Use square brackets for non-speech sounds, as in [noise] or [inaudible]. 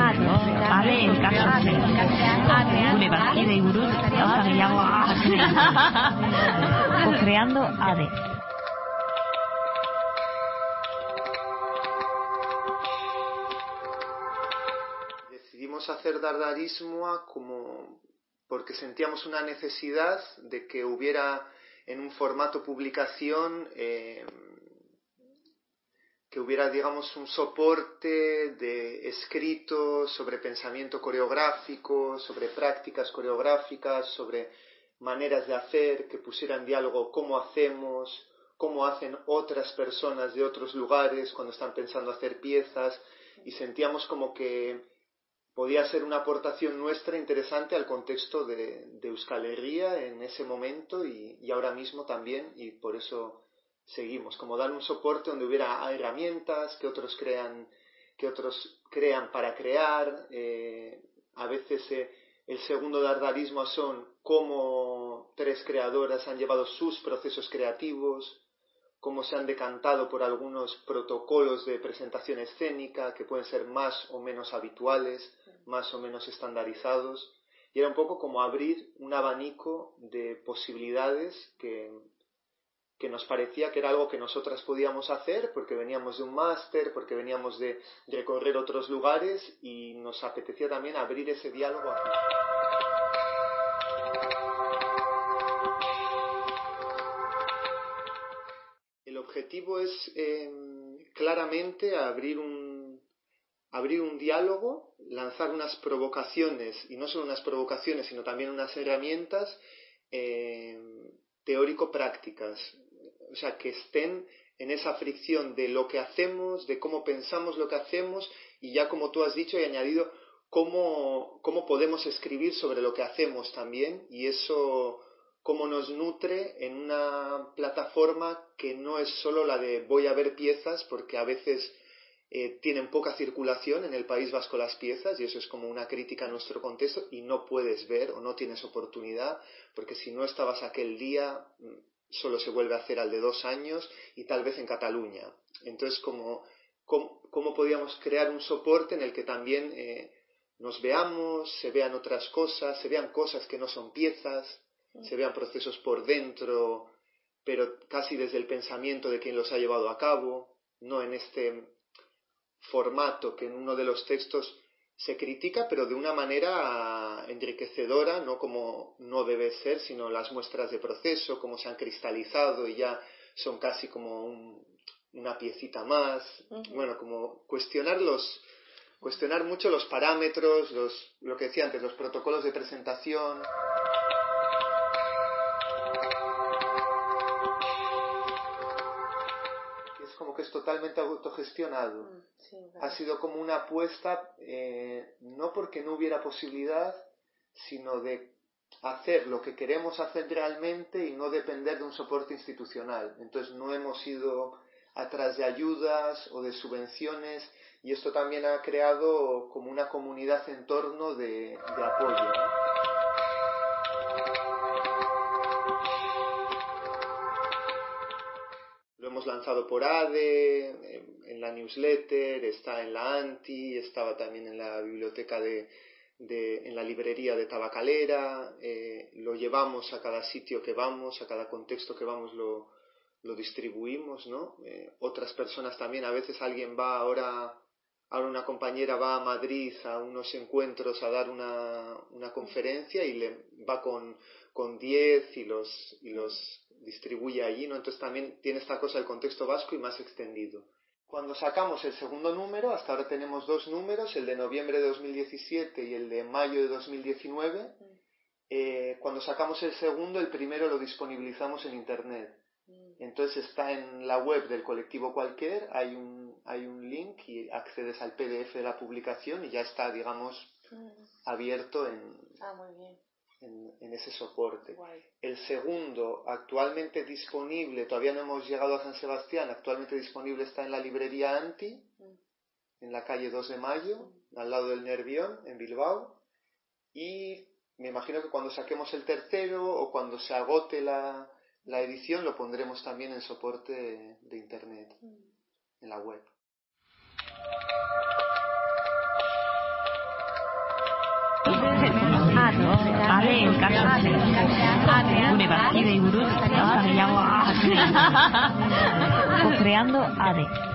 ade elkartze gure bazkidei buruz gauza co-creando ade decidimos hacer dardarismo como porque sentíamos una necesidad de que hubiera en un formato publicación eh, hubiera, digamos, un soporte de escrito sobre pensamiento coreográfico, sobre prácticas coreográficas, sobre maneras de hacer, que pusiera en diálogo cómo hacemos, cómo hacen otras personas de otros lugares cuando están pensando hacer piezas, y sentíamos como que podía ser una aportación nuestra interesante al contexto de, de Euskal Herria en ese momento y ahora mismo también, y por eso seguimos, como dar un soporte donde hubiera herramientas que otros crean, que otros crean para crear. Eh, a veces eh, el segundo dardarismo son cómo tres creadoras han llevado sus procesos creativos, cómo se han decantado por algunos protocolos de presentación escénica que pueden ser más o menos habituales, más o menos estandarizados. Y era un poco como abrir un abanico de posibilidades que, que nos parecía que era algo que nosotras podíamos hacer porque veníamos de un máster, porque veníamos de recorrer otros lugares y nos apetecía también abrir ese diálogo aquí. El objetivo es eh, claramente abrir un, abrir un diálogo, lanzar unas provocaciones, y no solo unas provocaciones, sino también unas herramientas eh, teórico-prácticas, o sea, que estén en esa fricción de lo que hacemos, de cómo pensamos lo que hacemos y ya como tú has dicho y añadido, cómo, cómo podemos escribir sobre lo que hacemos también y eso cómo nos nutre en una plataforma que no es solo la de voy a ver piezas porque a veces eh, tienen poca circulación en el País Vasco las piezas y eso es como una crítica a nuestro contexto y no puedes ver o no tienes oportunidad porque si no estabas aquel día solo se vuelve a hacer al de dos años y tal vez en Cataluña. Entonces, ¿cómo, cómo, podíamos crear un soporte en el que también eh, nos veamos, se vean otras cosas, se vean cosas que no son piezas, se vean procesos por dentro, pero casi desde el pensamiento de quien los ha llevado a cabo, no en este formato que en uno de los textos se critica, pero de una manera enriquecedora, no como no debe ser, sino las muestras de proceso, cómo se han cristalizado y ya son casi como una piecita más. Bueno, como cuestionar los, cuestionar mucho los parámetros, los, lo que decía antes, los protocolos de presentación. como que es totalmente autogestionado. Mm, ha sido como una apuesta, eh, no porque no hubiera posibilidad, sino de hacer lo que queremos hacer realmente y no depender de un soporte institucional. Entonces no hemos ido atrás de ayudas o de subvenciones y esto también ha creado como una comunidad en torno de, de apoyo. Lanzado por ADE, en la newsletter, está en la ANTI, estaba también en la biblioteca de, en la librería de Tabacalera, eh, lo llevamos a cada sitio que vamos, a cada contexto que vamos lo, lo distribuimos, ¿no? Eh, otras personas también, a veces alguien va ahora, ahora una compañera va a Madrid a unos encuentros a dar una, una conferencia y le va con, con 10 y los, y los distribuye allí, ¿no? Entonces también tiene esta cosa del contexto vasco y más extendido. Cuando sacamos el segundo número, hasta ahora tenemos dos números, el de noviembre de 2017 y el de mayo de 2019. Mm. Eh, cuando sacamos el segundo, el primero lo disponibilizamos en Internet. Mm. Entonces está en la web del colectivo cualquier, hay un, hay un link y accedes al PDF de la publicación y ya está, digamos, mm. abierto en, ah, muy bien en, ese soporte. El segundo, actualmente disponible, todavía no hemos llegado a San Sebastián, actualmente disponible está en la librería Anti, mm. en la calle 2 de Mayo, al lado del Nervión, en Bilbao. Y me imagino que cuando saquemos el tercero o cuando se agote la, la edición lo pondremos también en soporte de, Internet, mm. en la web. [laughs] Ade elkartatzen. Gure bazkidei buruz gauza gehiago. Co-creando ADE.